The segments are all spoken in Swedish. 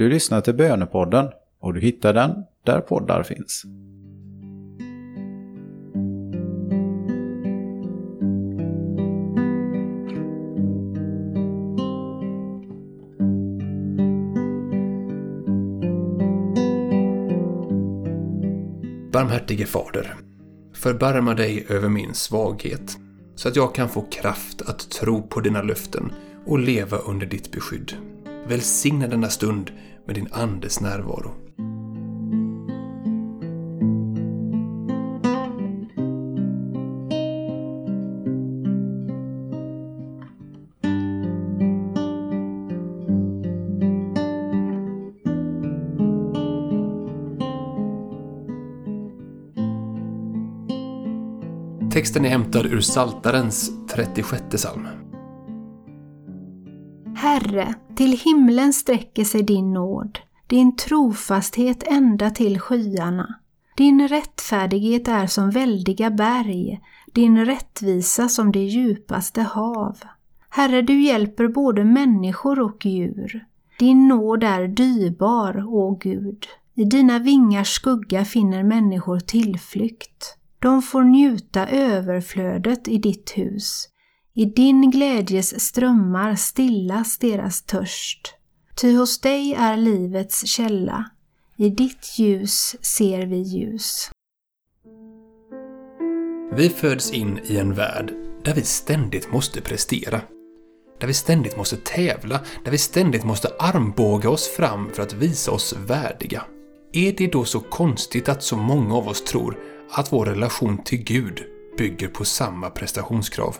Du lyssnar till Bönepodden och du hittar den där poddar finns. Barmhärtige Fader, förbarma dig över min svaghet så att jag kan få kraft att tro på dina löften och leva under ditt beskydd. Välsigna denna stund med din Andes närvaro. Texten är hämtad ur Saltarens 36 psalm. Herre, till himlen sträcker sig din nåd, din trofasthet ända till skyarna. Din rättfärdighet är som väldiga berg, din rättvisa som det djupaste hav. Herre, du hjälper både människor och djur. Din nåd är dyrbar, å Gud. I dina vingars skugga finner människor tillflykt. De får njuta överflödet i ditt hus. I din glädjes strömmar stillas deras törst. Ty hos dig är livets källa. I ditt ljus ser vi ljus. Vi föds in i en värld där vi ständigt måste prestera. Där vi ständigt måste tävla, där vi ständigt måste armbåga oss fram för att visa oss värdiga. Är det då så konstigt att så många av oss tror att vår relation till Gud bygger på samma prestationskrav?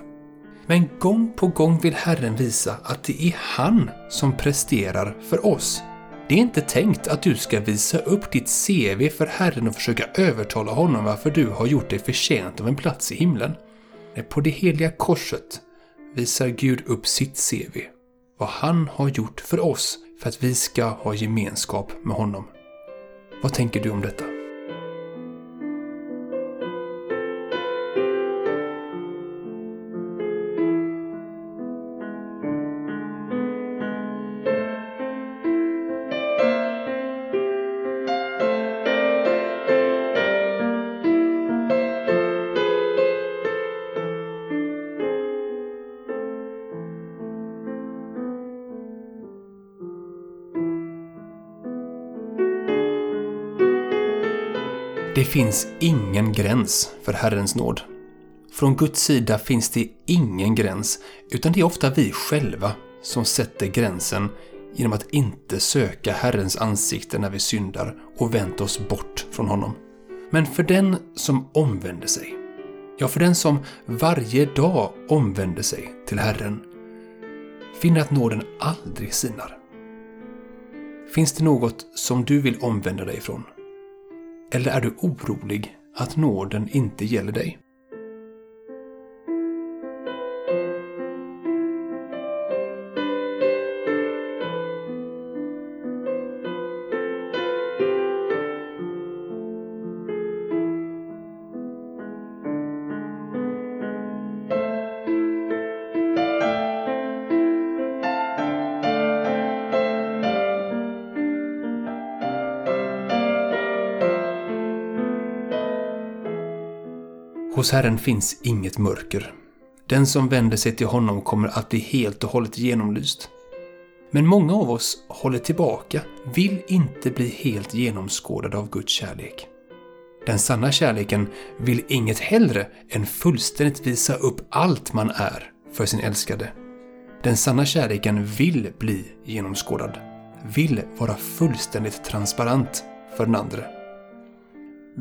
Men gång på gång vill Herren visa att det är han som presterar för oss. Det är inte tänkt att du ska visa upp ditt CV för Herren och försöka övertala honom varför du har gjort dig förtjänt av en plats i himlen. Nej, på det heliga korset visar Gud upp sitt CV, vad han har gjort för oss för att vi ska ha gemenskap med honom. Vad tänker du om detta? Det finns ingen gräns för Herrens nåd. Från Guds sida finns det ingen gräns, utan det är ofta vi själva som sätter gränsen genom att inte söka Herrens ansikte när vi syndar och vänt oss bort från honom. Men för den som omvänder sig, ja, för den som varje dag omvänder sig till Herren, finner att nåden aldrig sinar. Finns det något som du vill omvända dig ifrån? Eller är du orolig att nåden inte gäller dig? Hos Herren finns inget mörker. Den som vänder sig till honom kommer att bli helt och hållet genomlyst. Men många av oss håller tillbaka, vill inte bli helt genomskådade av Guds kärlek. Den sanna kärleken vill inget hellre än fullständigt visa upp allt man är för sin älskade. Den sanna kärleken vill bli genomskådad, vill vara fullständigt transparent för den andra.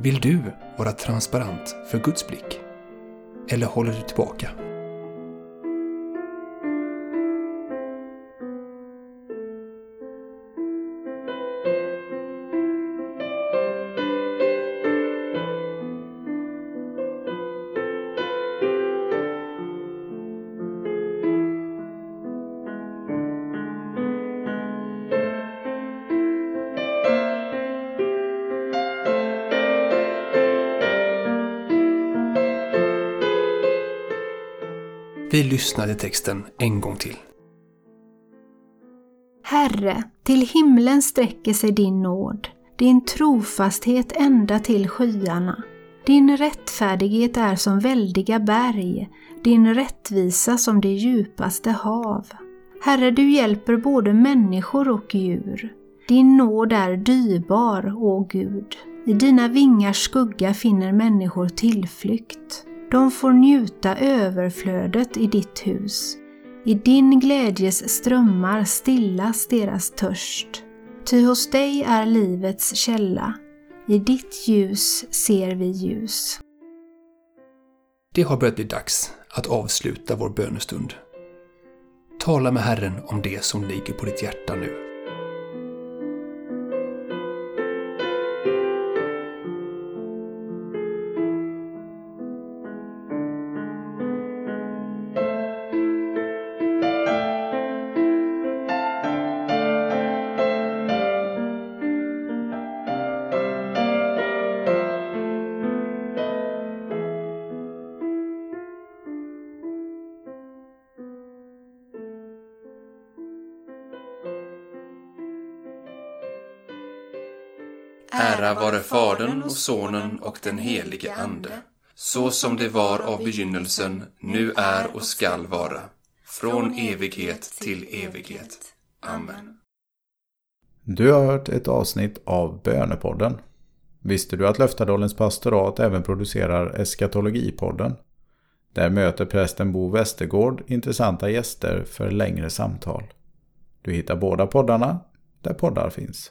Vill du vara transparent för Guds blick? Eller håller du tillbaka? Vi lyssnar till texten en gång till. Herre, Till himlen sträcker sig din nåd, din trofasthet ända till skyarna. Din rättfärdighet är som väldiga berg, din rättvisa som det djupaste hav. Herre, du hjälper både människor och djur. Din nåd är dyrbar, å Gud. I dina vingars skugga finner människor tillflykt. De får njuta överflödet i ditt hus. I din glädjes strömmar stillas deras törst. Ty hos dig är livets källa. I ditt ljus ser vi ljus. Det har börjat bli dags att avsluta vår bönestund. Tala med Herren om det som ligger på ditt hjärta nu. Ära vare Fadern och Sonen och den helige Ande, så som det var av begynnelsen, nu är och skall vara, från evighet till evighet. Amen. Du har hört ett avsnitt av Bönepodden. Visste du att Löftadalens pastorat även producerar Eskatologipodden? Där möter prästen Bo Westergård intressanta gäster för längre samtal. Du hittar båda poddarna där poddar finns.